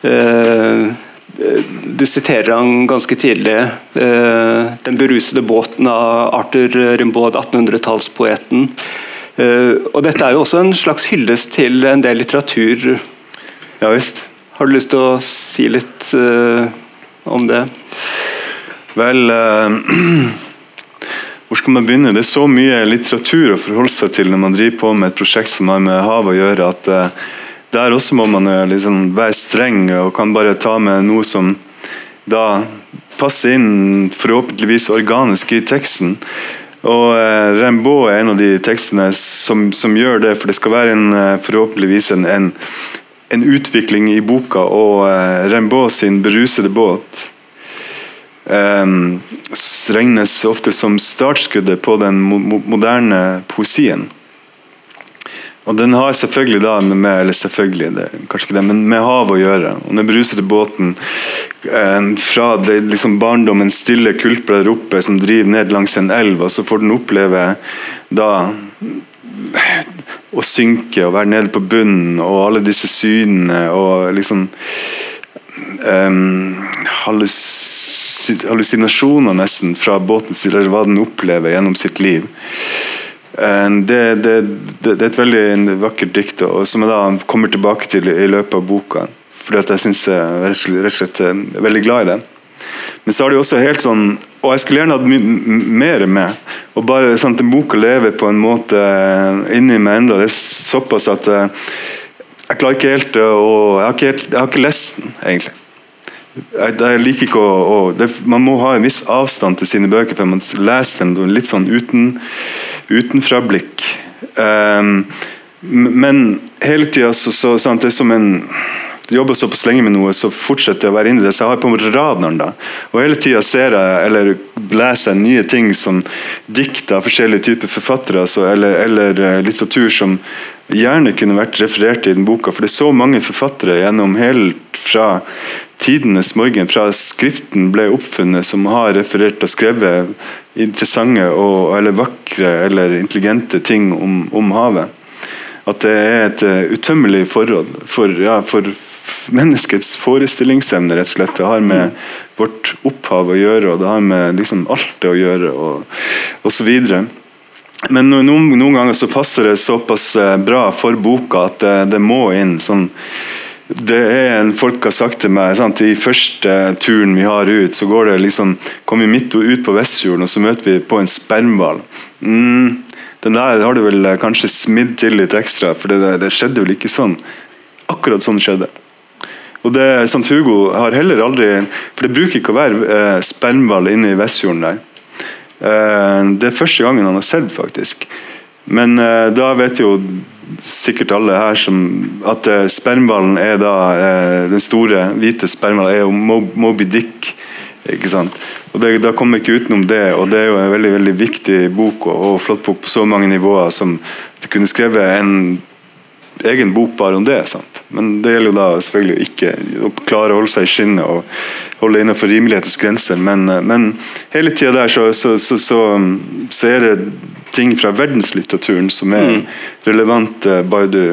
Uh, du siterer han ganske tidlig. Eh, 'Den berusede båten' av Arthur Rimbaud, 1800-tallspoeten. Eh, og dette er jo også en slags hyllest til en del litteratur. Ja visst. Har du lyst til å si litt eh, om det? Vel uh, Hvor skal man begynne? Det er så mye litteratur å forholde seg til når man driver på med et prosjekt som har med havet å gjøre, at uh, der også må man liksom være streng og kan bare ta med noe som da passer inn forhåpentligvis organisk i teksten. Og eh, Rimbaud er en av de tekstene som, som, gjør det, for det skal være en, eh, forhåpentligvis en, en, en, utvikling i boka. Og eh, Rimbaud sin 'Berusede båt' eh, regnes ofte som startskuddet på den mo moderne poesien. Og Den har selvfølgelig da med, eller selvfølgelig, det, kanskje ikke det, men med hav å gjøre. Og Den brusete båten eh, fra det, liksom barndommen stille kulper der oppe som driver ned langs en elv, og så får den oppleve da å synke og være nede på bunnen og alle disse synene og liksom um, hallusinasjoner nesten fra båten sin, eller hva den opplever gjennom sitt liv. Eh, det, det, det, er et veldig vakkert dikt og som jeg da kommer tilbake til i løpet av boka. Fordi at jeg synes jeg rett og slett er veldig glad i det. Men så er det jo også helt sånn Og jeg skulle gjerne hatt mer med. Og bare sånn at boka lever på en måte inni meg enda. Det er såpass at eh, jeg klarer ikke helt å Jeg jeg har ikke lest den, egentlig. Jeg, jeg liker ikke å, å det, Man må ha en viss avstand til sine bøker før man leser dem litt sånn uten, utenfra-blikk. Um, men hele tida så, så sant, det er som en jobber såpass lenge med noe, så fortsetter jeg å være inni det. Så jeg har på radaren da. Og hele tida ser jeg eller leser jeg nye ting som dikt av forskjellige typer forfattere, altså, eller, eller, eh, litteratur som gjerne kunne vært referert i den boka. For det er så mange forfattere gjennom helt fra tidenes morgen, fra skriften ble oppfunnet, som har referert og skrevet interessante og, eller vakre eller intelligente ting om, om havet. At det er et uh, utømmelig forhold for, ja, for menneskets forestillingsevne, rett og slett. Det har med vårt opphav å gjøre, og det har med liksom alt det å gjøre, og osv. Men noen, noen, ganger så passer det såpass eh, bra for boka at det, det må inn sånn det er en folk har sagt til meg sant, I første turen vi har ut, så går det liksom, kommer vi midt ut på Vestfjorden og så møter vi på en spermhval. Mm, den der har du vel kanskje smidd til litt ekstra, for det, det skjedde vel ikke sånn. Akkurat sånn skjedde. Og det, Sant Hugo har heller aldri For det bruker ikke å være eh, spermhval inne i Vestfjorden der. Eh, det er første gangen han har sett, faktisk. Men eh, da vet jo sikkert alle her som, at eh, spermhvalen er da eh, den store hvite spermhvalen er jo Moby Dick. ikke sant? Og det, Da kommer vi ikke utenom det, og det er jo en veldig veldig viktig bok og, og flott bok på så mange nivåer som du kunne skrevet en egen bok bare om det. sant? Men det gjelder jo da selvfølgelig å ikke å klare å holde seg i skinnet og holde innenfor rimelighetens grenser. Men, men hele tida der så, så, så, så, er det ting fra verdenslitteraturen som er mm. relevante, bare du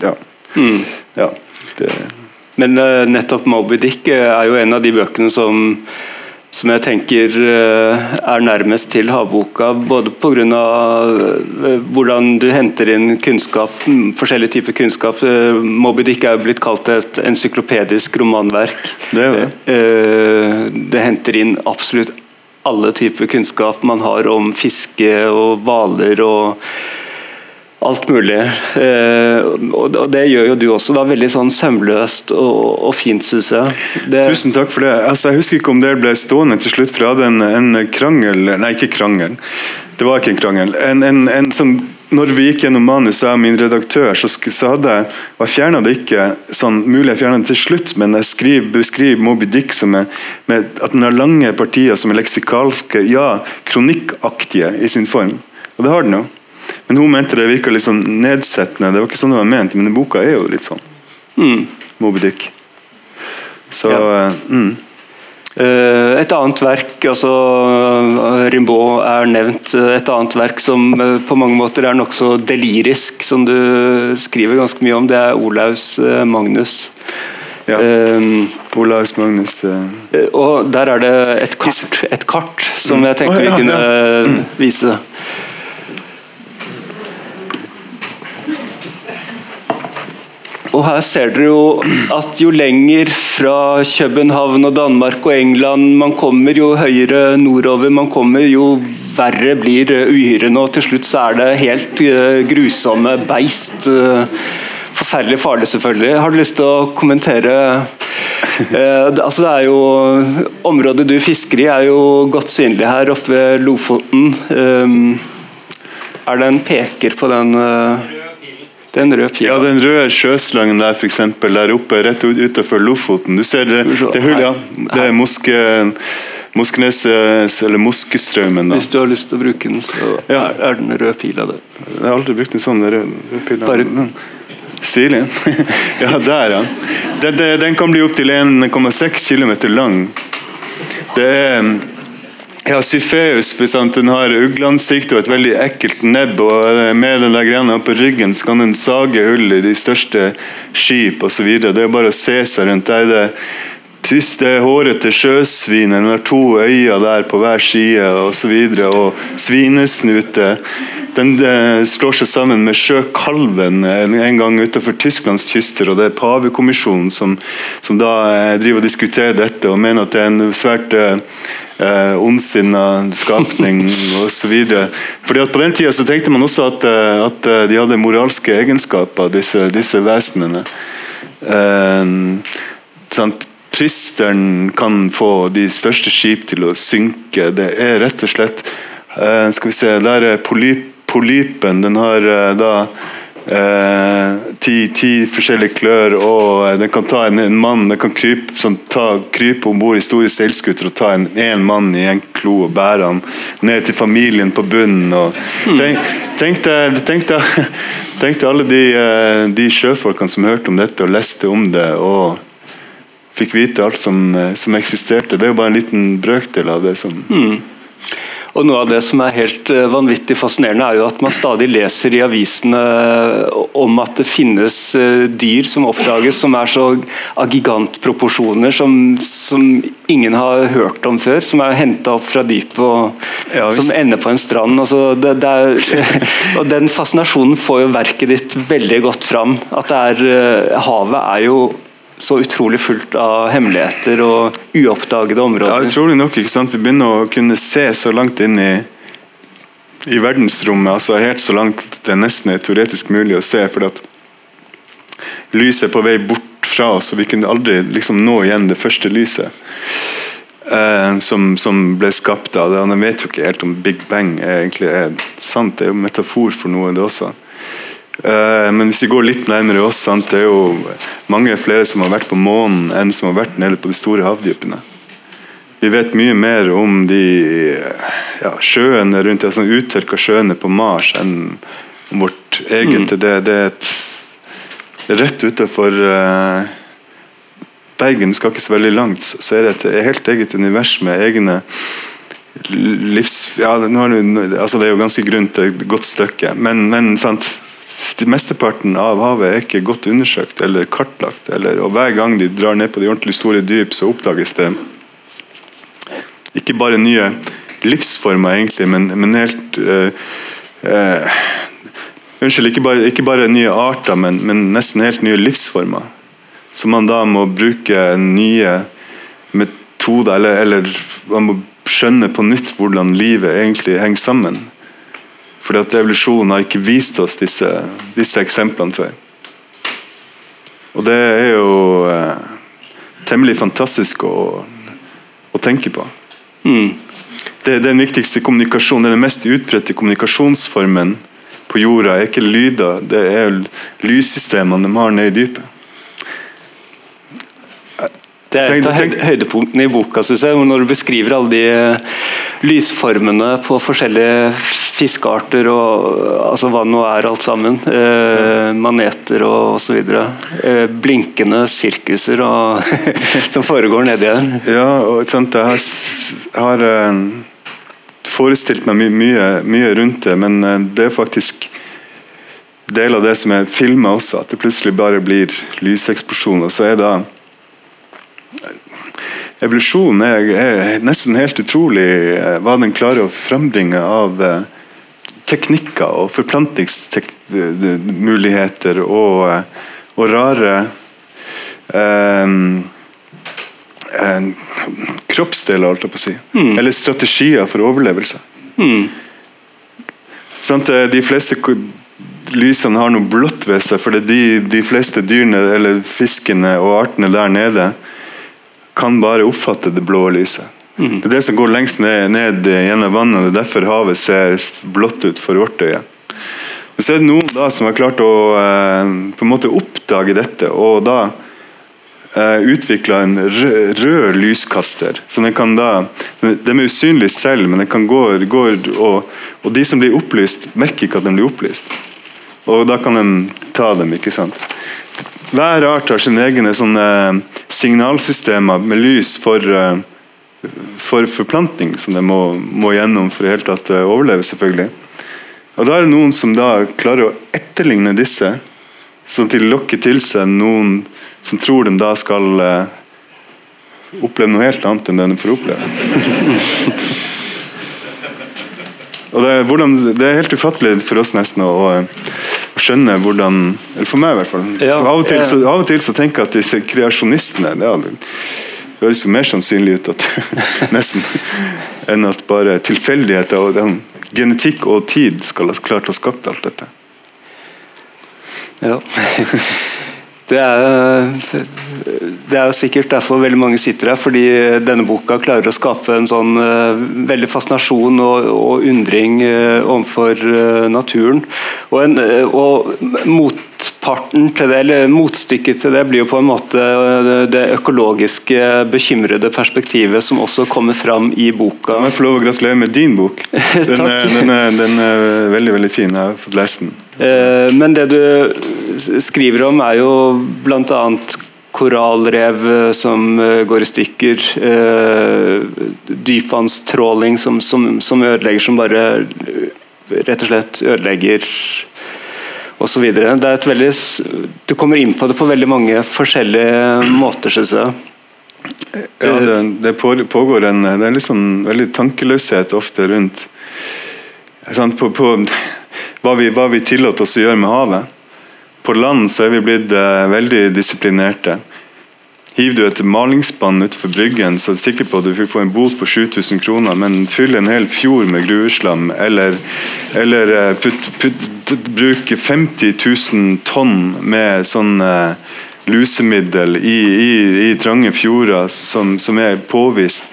Ja. Mm. ja det. Men uh, nettopp Moby Dick eh, er jo en av de bøkene som som jeg tenker eh, er nærmest til havboka. Både pga. Eh, hvordan du henter inn kunnskap, forskjellige typer kunnskap. Eh, Moby Dick er jo blitt kalt et encyklopedisk romanverk. Det, det. det henter inn absolutt alle typer kunnskap man har om fiske og hvaler og alt mulig. Eh, og Det gjør jo du også. da, Veldig sånn sømløst og, og fint, syns jeg. Det... Tusen takk for det. Altså, jeg husker ikke om det ble stående til slutt, for jeg hadde en, en krangel Nei, ikke krangel. Det var ikke en krangel. En, en, en sånn når vi gikk gjennom manus, jeg og min redaktør, så, så hadde jeg og jeg fjerna det ikke sånn, mulig jeg fjerna det til slutt, men jeg skriver, beskriver Moby Dick som er, med at den har lange partier som er leksikalske, ja, kronikkaktige i sin form. Og det har den jo. Men hun mente det virka litt sånn nedsettende. Det var ikke sånn det var ment, men boka er jo litt sånn. Mm. Moby Dick. Så ja. uh, mm. Eh, et annet verk, altså Rimbaud er nevnt. Et annet verk som eh, på mange måter er nokså delirisk, som du skriver ganske mye om, det er Olaus Magnus. Ja. Um, Olaus Magnus uh, Og der er det et kart, et kart som jeg tenkte vi kunne vise. Og her ser dere jo at jo lenger fra København og Danmark og England man kommer, jo høyere nordover man kommer, jo verre blir uhyrene. Og til slutt så er det helt uh, grusomme beist. Uh, forferdelig farlig, selvfølgelig. Har du lyst til å kommentere eh, altså det er jo Området du fisker i er jo godt synlig her oppe ved Lofoten. Um, er det en peker på den uh, den røde pila. Ja, den røde sjøslangen der, for eksempel, der oppe rett utenfor Lofoten. Du ser det, det, hullet. ja. det er Moske, Moskenes, eller Moskestraumen. Hvis du har lyst til å bruke den, så ja. er, den røde pila der. Jeg har aldri brukt en sånn rød, rød pila. Bare... Stilig. ja, der, ja. Den, den kan bli opptil 1,6 km lang. Det er ja, Syfeus den har ugleansikt og et veldig ekkelt nebb. og eh, Med den der greia på ryggen så kan den sage hull i de største skip osv. Det er bare å se seg rundt. Der det tyste, hårete sjøsvinet. Den har to øyne der på hver side osv. Og, så videre, og svinesnute. Den eh, slår seg sammen med sjøkalven en gang utenfor Tysklands kyster. og Det er Pavekommisjonen som, som da eh, driver og diskuterer dette og mener at det er en svært eh, ondsinna skapning osv. På den tida så tenkte man også at, eh, at eh, de hadde moralske egenskaper, disse, disse vesenene. Eh, sant? Tristeren kan få de største skip til å synke. Det er rett og slett eh, Skal vi se, der er polyp, polypen. Den har eh, da Eh, ti, ti, forskjellige klør, og eh, den kan ta en, en mann Den kan krype, sånn, ta, krype om bord i store seilskuter og ta en, en, mann i en klo og bære han ned til familien på bunnen. Og, hmm. tenk, tenk, deg, tenk, deg, tenk deg alle de, de, sjøfolkene som hørte om dette og leste om det. og fikk vite alt som, som eksisterte. Det er jo bare en liten brøkdel av det som hmm. Og Noe av det som er helt eh, vanvittig fascinerende, er jo at man stadig leser i avisene om at det finnes eh, dyr som oppdages som er så av gigantproporsjoner som, som ingen har hørt om før. Som er henta opp fra dypet og ja, som ender på en strand. Altså, det, det er, og Den fascinasjonen får jo verket ditt veldig godt fram. At det er, eh, havet er jo så utrolig fullt av hemmeligheter og uoppdagede områder. Ja, utrolig nok. ikke sant? Vi begynner å kunne se så langt inn i, i verdensrommet. altså Helt så langt det nesten er teoretisk mulig å se. at lyset er på vei bort fra oss, og vi kunne aldri liksom nå igjen det første lyset. Eh, som, som, ble skapt av det. Han vet jo ikke helt om Big Bang er egentlig er sant. Det er jo metafor for noe, det også. Eh, men hvis vi går litt nærmere oss, sant, det er jo mange flere som har vært på månen enn som har vært nede på de store havdypene. Vi vet mye mer om de ja, sjøene rundt altså uttørka sjøene på Mars enn om vårt eget. Mm. Det, det, er et Rett utenfor uh, Bergen, du skal ikke så veldig langt, så er det et helt eget univers med egne livs... Ja, altså det er jo ganske grunt, et godt stykke, men, men sant Mesteparten av havet er ikke godt undersøkt eller kartlagt. Eller, og Hver gang de drar ned på de ordentlig store dyp, så oppdages det ikke bare nye livsformer, egentlig, men, men helt øh, øh, Unnskyld, ikke bare, ikke bare, nye arter, men, men, nesten helt nye livsformer. Så man da må bruke nye metoder, eller, eller man må skjønne på nytt hvordan livet egentlig henger sammen. Fordi at evolusjonen har ikke vist oss disse, disse eksemplene før. Og det er jo eh, temmelig fantastisk å, å tenke på. Mm. Det, den viktigste kommunikasjonen, den mest utbredte kommunikasjonsformen på jorda er ikke lyder, det er lyssystemene de har nede i dypet. Det er et av høydepunktene i boka, synes jeg, når du beskriver alle de eh, lysformene på forskjellige fiskearter og altså hva det nå er alt sammen. Eh, maneter og osv. Eh, blinkende sirkuser og, som foregår nedi her. Ja, og sant, jeg har, har uh, forestilt meg my mye, mye, rundt det, men uh, det er faktisk del av det som er filma også, at det plutselig bare blir lyseksplosjoner. Så er da Evolusjonen er, er, nesten helt utrolig hva den klarer å frembringe av uh, teknikker og forplantingsmuligheter og, og rare um, kroppsdeler, holdt jeg på å si. Mm. Eller strategier for overlevelse. Mm. Sånn, de fleste lysene har noe blått ved seg, for de, de fleste dyrene eller fiskene og artene der nede kan bare oppfatte det blå lyset. Mm. Det er det som går lengst ned, ned gjennom vannet, og det er derfor havet ser blått ut for vårt øye. Men så er det noen da som har klart å eh, på en måte oppdage dette, og da eh, utvikla en rød, rød, lyskaster. Så den kan da, De er usynlige selv, men den kan gå, gå og, og, de som blir opplyst, merker ikke at de blir opplyst. Og da kan de ta dem. ikke sant? Hver art har sine egne sånne signalsystemer med lys for uh, for forplantning som de må, må gjennom for helt hele tatt eh, selvfølgelig. Og Da er det noen som da klarer å etterligne disse, sånn at de lokker til seg noen som tror de da skal oppleve noe helt annet enn det de får oppleve. og det er, hvordan, det er, helt ufattelig for oss nesten å, å skjønne hvordan Eller for meg, i hvert fall. Ja, av, og til, så, av og til så tenker jeg at disse kreasjonistene er, det høres jo mer sannsynlig ut at nesten enn at bare tilfeldigheter og den, genetikk og tid skal ha klart å skapt alt dette. Ja. Det er, det er jo sikkert derfor veldig mange sitter her, fordi denne boka klarer å skape en sånn uh, veldig fascinasjon og, og undring uh, overfor uh, naturen. Og, en, og motparten til det, eller motstykket til det blir jo på en måte det økologiske, bekymrede perspektivet som også kommer fram i boka. Jeg får lov å gratulere med din bok. Den, er, den, er, den er, veldig veldig fin. Jeg har fått lest den. Eh, men det du skriver om, er jo bl.a. korallrev eh, som uh, går i stykker. Dypvannstråling som, som, som, ødelegger, som bare rett og slett ødelegger osv. Du kommer inn på det på veldig mange forskjellige måter, syns jeg. Ja, det, det, pågår en det er sånn, veldig tankeløshet ofte rundt på, på hva, vi, hva vi tillater oss å gjøre med havet. På land så er vi blitt eh, veldig disiplinerte. Hiver du et malingsspann utenfor Bryggen, så er du sikker på at du vil få en bot på 7000 kroner, men fyll en hel fjord med gruveslam, eller, eller eh, putt, putt, bruk 50 000 tonn med sånn eh, lusemiddel i, i, i, trange fjorder som, som er påvist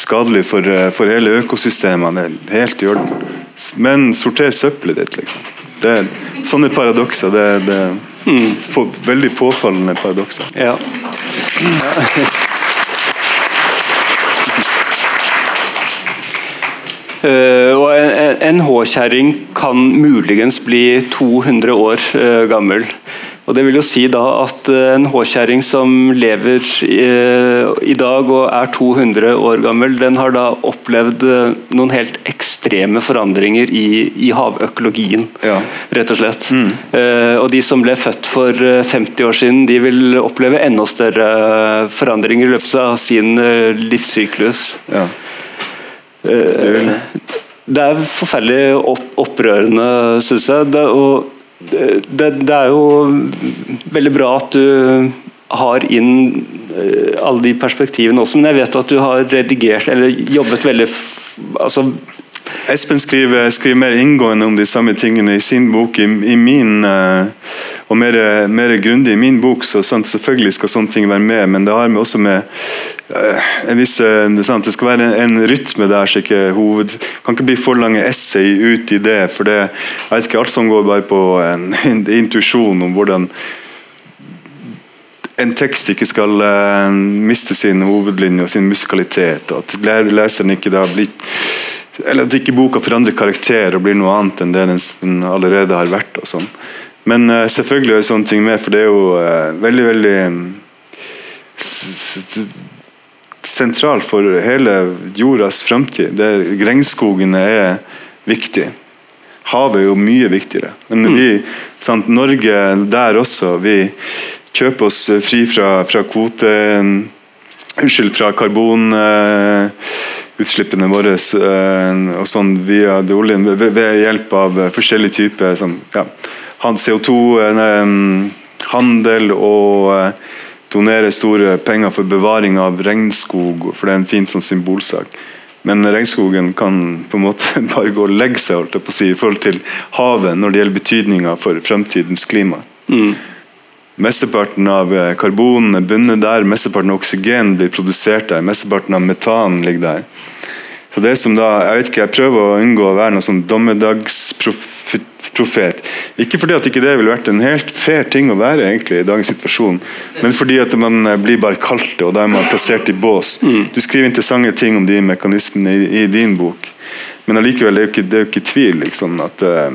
skadelig for, uh, for hele er helt i orden. Men sorter søppelet ditt, liksom. Det sånne paradokser. Det, det mm. på, veldig påfallende paradokser. Ja. Uh, og En, en H-kjerring kan muligens bli 200 år uh, gammel. Og Det vil jo si da at eh, en håkjerring som lever eh, i dag og er 200 år gammel, den har da opplevd eh, noen helt ekstreme forandringer i, i havøkologien. Ja. rett og slett. Mm. Og De som ble født for 50 år siden, de vil oppleve enda større forandringer i løpet av sin livssyklus. Ja. Det er forferdelig opprørende, syns jeg. Det, og det, det, er jo veldig bra at du har inn eh, alle de perspektivene også, men jeg vet at du har redigert eller jobbet veldig altså Espen skriver, skriver, mer inngående om de samme tingene i sin bok. I, i min, uh, og mer, mer, grundig i min bok, så sant, selvfølgelig skal sånne ting være med. Men det har også med uh, en viss sant, Det skal være en, en rytme der. så ikke hoved, kan ikke bli for lange essay ut i det. for det, jeg vet ikke, Alt som går bare på en, en intuisjon om hvordan en tekst ikke skal uh, miste sin hovedlinje og sin musikalitet. og At leseren ikke da blir eller at ikke boka forandrer karakter og blir noe annet enn det den allerede har vært. og sånn. Men uh, selvfølgelig er sånne ting med, for det er jo uh, veldig, veldig sentralt for hele jordas framtid. Regnskogene er viktig. Havet er jo mye viktigere. Men mm. vi, sant, Norge der også, vi kjøper oss fri fra, fra kvote... Unnskyld, fra karbon... Uh, utslippene våre uh, og sånn via oljen ved, ved, hjelp av forskjellige typer sånn, ja, CO2-handel eh, og eh, donere store penger for bevaring av regnskog, for det er en fin sånn symbolsak. Men regnskogen kan på en måte bare gå og legge seg holdt jeg på å si, i forhold til havet når det gjelder betydninga for fremtidens klima. Mm. Mesteparten av karbonen karbon er bundet der, mesteparten av oksygen blir produsert der, mesteparten av metan ligger der. Så det som da, Jeg vet ikke, jeg prøver å unngå å være noen sånn dommedagsprofet. Ikke fordi at ikke det ville vært en helt fair ting å være egentlig i dagens situasjon, men fordi at man eh, blir bare kalt det, og da er man plassert i bås. Mm. Du skriver interessante ting om de mekanismene i, i din bok, men allikevel det er jo ikke, det er jo ikke tvil liksom, at uh,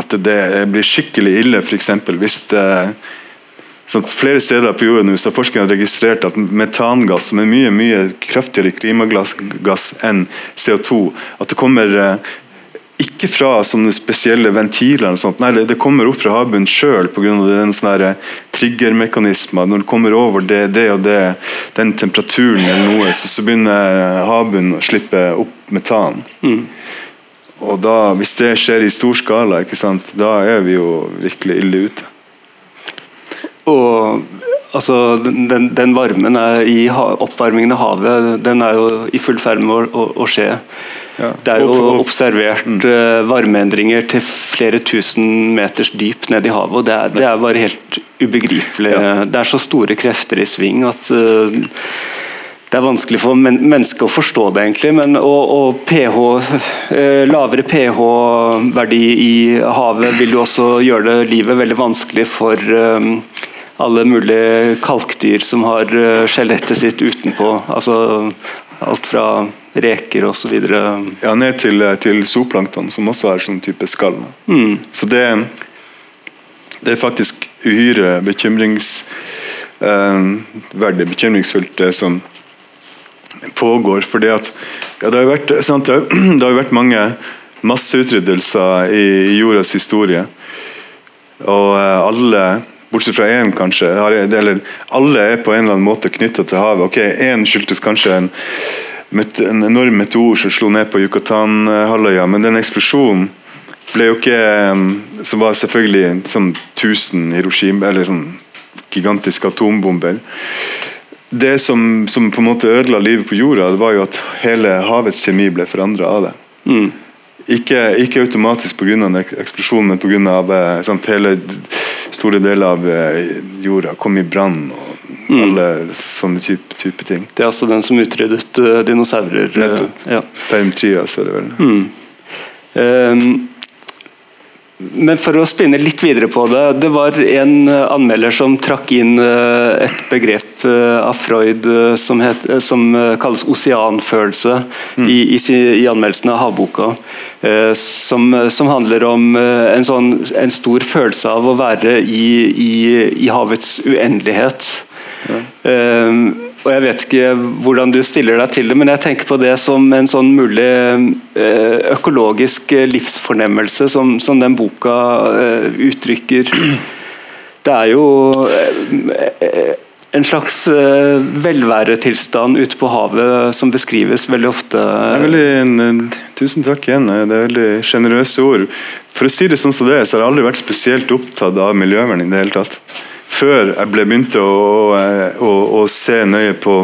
at det blir skikkelig ille, f.eks. hvis det Flere steder på jorden har forskerne registrert at metangass, som er mye mye kraftigere klimagass enn CO2, at det kommer eh, ikke fra sånne spesielle ventiler. Nei, Det kommer opp fra havbunnen sjøl pga. sånne triggermekanismer. Når det kommer over det, det og det, den temperaturen, eller noe, så, så begynner havbunnen å slippe opp metan. Mm. Og da, Hvis det skjer i stor skala, da er vi jo virkelig ille ute. Og altså, den, den varmen i oppvarmingen av havet den er jo i full ferd med å, å skje. Ja. Det er jo observert mm. uh, varmeendringer til flere tusen meters dyp ned i havet. og Det er, det er bare helt ubegripelig. Ja. Det er så store krefter i sving at uh, det er vanskelig for men mennesket å forstå det, egentlig. Men, og, og pH, eh, lavere pH-verdi i havet vil jo også gjøre det livet veldig vanskelig for um, alle mulige kalkdyr som har uh, skjelettet sitt utenpå. Altså alt fra reker osv. Ja, ned til, til zooplankton, som også har sånn type skall. Mm. Så det, det, er faktisk uhyre bekymringsverdig, eh, bekymringsfullt, det som pågår. fordi at ja, det, har vært, sant, det, har, vært mange masseutryddelser i, jordas historie. Og eh, alle, bortsett fra én kanskje, har, eller alle er på en eller annen måte knytta til havet. Ok, Én skyldtes kanskje en, en enorm meteor som slo ned på Yucatan-halvøya, men den eksplosjonen ble jo ikke Som var selvfølgelig sånn 1000 Hiroshima, eller sånn gigantiske atombomber. Det som, som, på en måte ødela livet på jorda, det var jo at hele havets kjemi ble forandra av det. Mm. Ikke, ikke, automatisk pga. eksplosjonen, men pga. Eh, sant, hele store deler av eh, jorda kom i brann. og mm. alle sånne type, type, ting. Det er altså den som utryddet uh, dinosaurer? Nettopp. Ja. Permtrias er det vel. Mm. Um, men for å spinne litt videre på det. Det var en eh, anmelder som trakk inn eh, et begrep eh, av Freud som, het, som kalles oseanfølelse mm. i, i, i, anmeldelsen av havboka. Som, som handler om en, sånn, en, stor følelse av å være i, i, i havets uendelighet. Ja. Um, og Jeg vet ikke hvordan du stiller deg til det, men jeg tenker på det som en sånn mulig eh, økologisk livsfornemmelse som, som den boka eh, uttrykker. Det er jo eh, en slags velværetilstand ute på havet som beskrives veldig ofte. Veldig, tusen takk igjen. Det er veldig sjenerøse ord. For å si det sånn som det er, så har jeg aldri vært spesielt opptatt av miljøvern i det hele tatt før jeg ble begynte å, å, å se nøye på,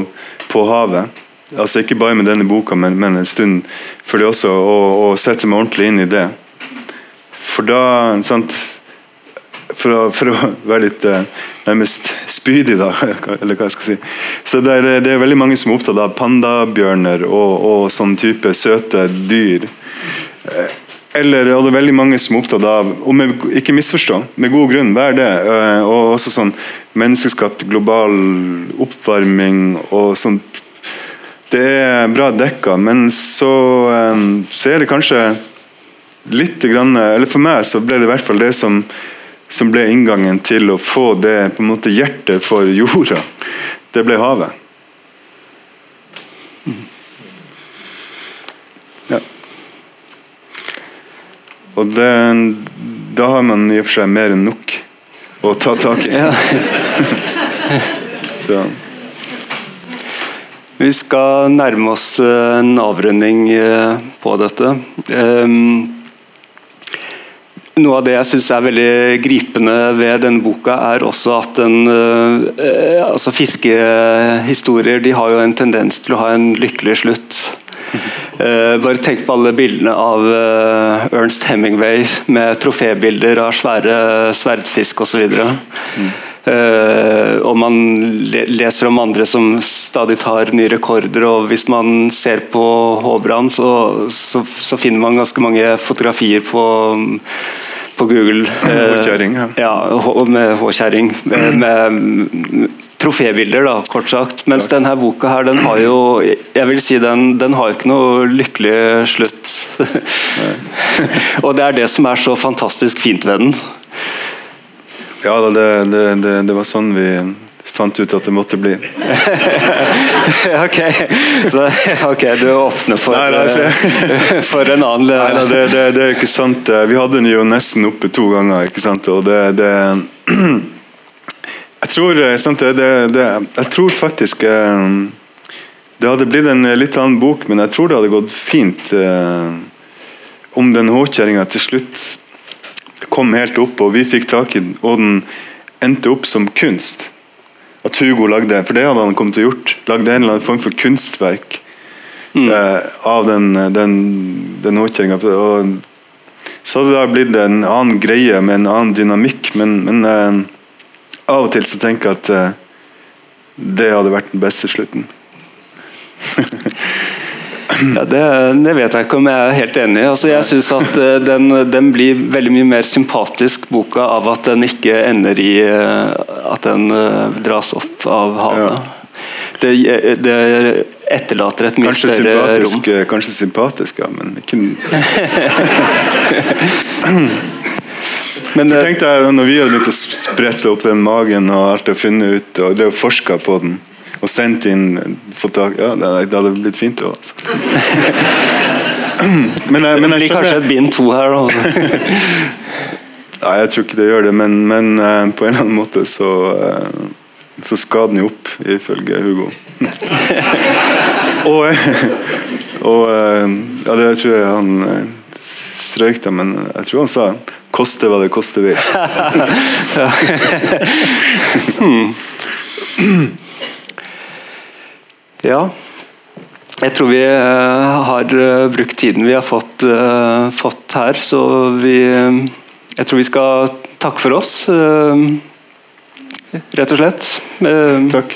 på, havet. Altså Ikke bare med denne boka, men, men en stund før det også, å, sette meg ordentlig inn i det. For da sant, for å, for å, være litt eh, nærmest spydig, da, eller hva jeg skal si. Så det er, det er veldig mange som er opptatt av pandabjørner og, og sånn type søte dyr. Eller og det er veldig mange som er opptatt av og med, Ikke misforstå, med god grunn, er det? Eh, og også sånn menneskeskapt global oppvarming og sånn Det er bra dekka, men så, eh, så er det kanskje litt grann, Eller for meg så ble det i hvert fall det som, som ble inngangen til å få det på en måte hjertet for jorda. Det ble havet. Og det, da har man i og for seg mer enn nok å ta tak i. Ja. Vi skal nærme oss eh, en avrunding eh, på dette. Ehm, noe av det jeg syns er veldig gripende ved denne boka, er også at den, eh, altså Fiskehistorier de har jo en tendens til å ha en lykkelig slutt. Uh, bare tenk på alle bildene av uh, Ernst Hemingway med trofébilder av svære sverdfisk osv. Mm. Uh, og man le leser om andre som stadig tar nye rekorder. og Hvis man ser på Håbrand, så, så, så, finner man ganske mange fotografier på, på Google. Håkjerring, ja. ja. Med håkjerring. Med, med trofébilder, da, kort sagt. Mens Takk. denne boka her, den har jo jeg vil si den, den har ikke noe lykkelig slutt. og det er det som er så fantastisk fint ved den. Ja, det, det, det, det var sånn vi fant ut at det måtte bli. ok, så ok, du åpner for, nei, nei, for en annen Nei, nei det, det, det, er ikke sant. Vi hadde den jo nesten oppe to ganger. ikke sant? Og det, det Jeg tror, eh, sant, det, det, jeg tror faktisk eh, Det hadde blitt en litt annen bok, men jeg tror det hadde gått fint eh, om den håkjerringa til slutt kom helt opp, og vi fikk tak i den, og den endte opp som kunst. At Hugo lagde for det hadde han kommet til å gjort, lagde en eller annen form for kunstverk mm. eh, av den, den, den håkjerringa. Så hadde det blitt en annen greie med en annen dynamikk, men, men eh, av og til så tenker jeg at uh, det hadde vært den beste slutten. ja, det, det, vet jeg ikke om jeg er helt enig i. Altså, jeg syns at uh, den, den, blir veldig mye mer sympatisk, boka, av at den ikke ender i uh, at den dras opp av havet. Ja. Det, det, etterlater et mye kanskje større rom. Kanskje sympatisk, ja, men ikke Men, For eh, tenk deg når vi hadde begynt å sprette opp den magen og alt det funnet ut, og det forska på den og sendt inn tak, ja, det, det hadde blitt fint, det. Altså. men, jeg- men det blir kanskje et bind to her. Da. Nei, jeg tror ikke det gjør det, men, men eh, på en eller annen måte så, eh, så skal den jo opp, ifølge Hugo. og og ja, det tror jeg han strøyk det, men jeg tror han sa 'koste hva det koste vil'. Ja. Jeg tror vi eh, har eh, brukt tiden vi har fått, eh, fått her, så vi Jeg tror vi skal takke for oss, rett og slett. Takk.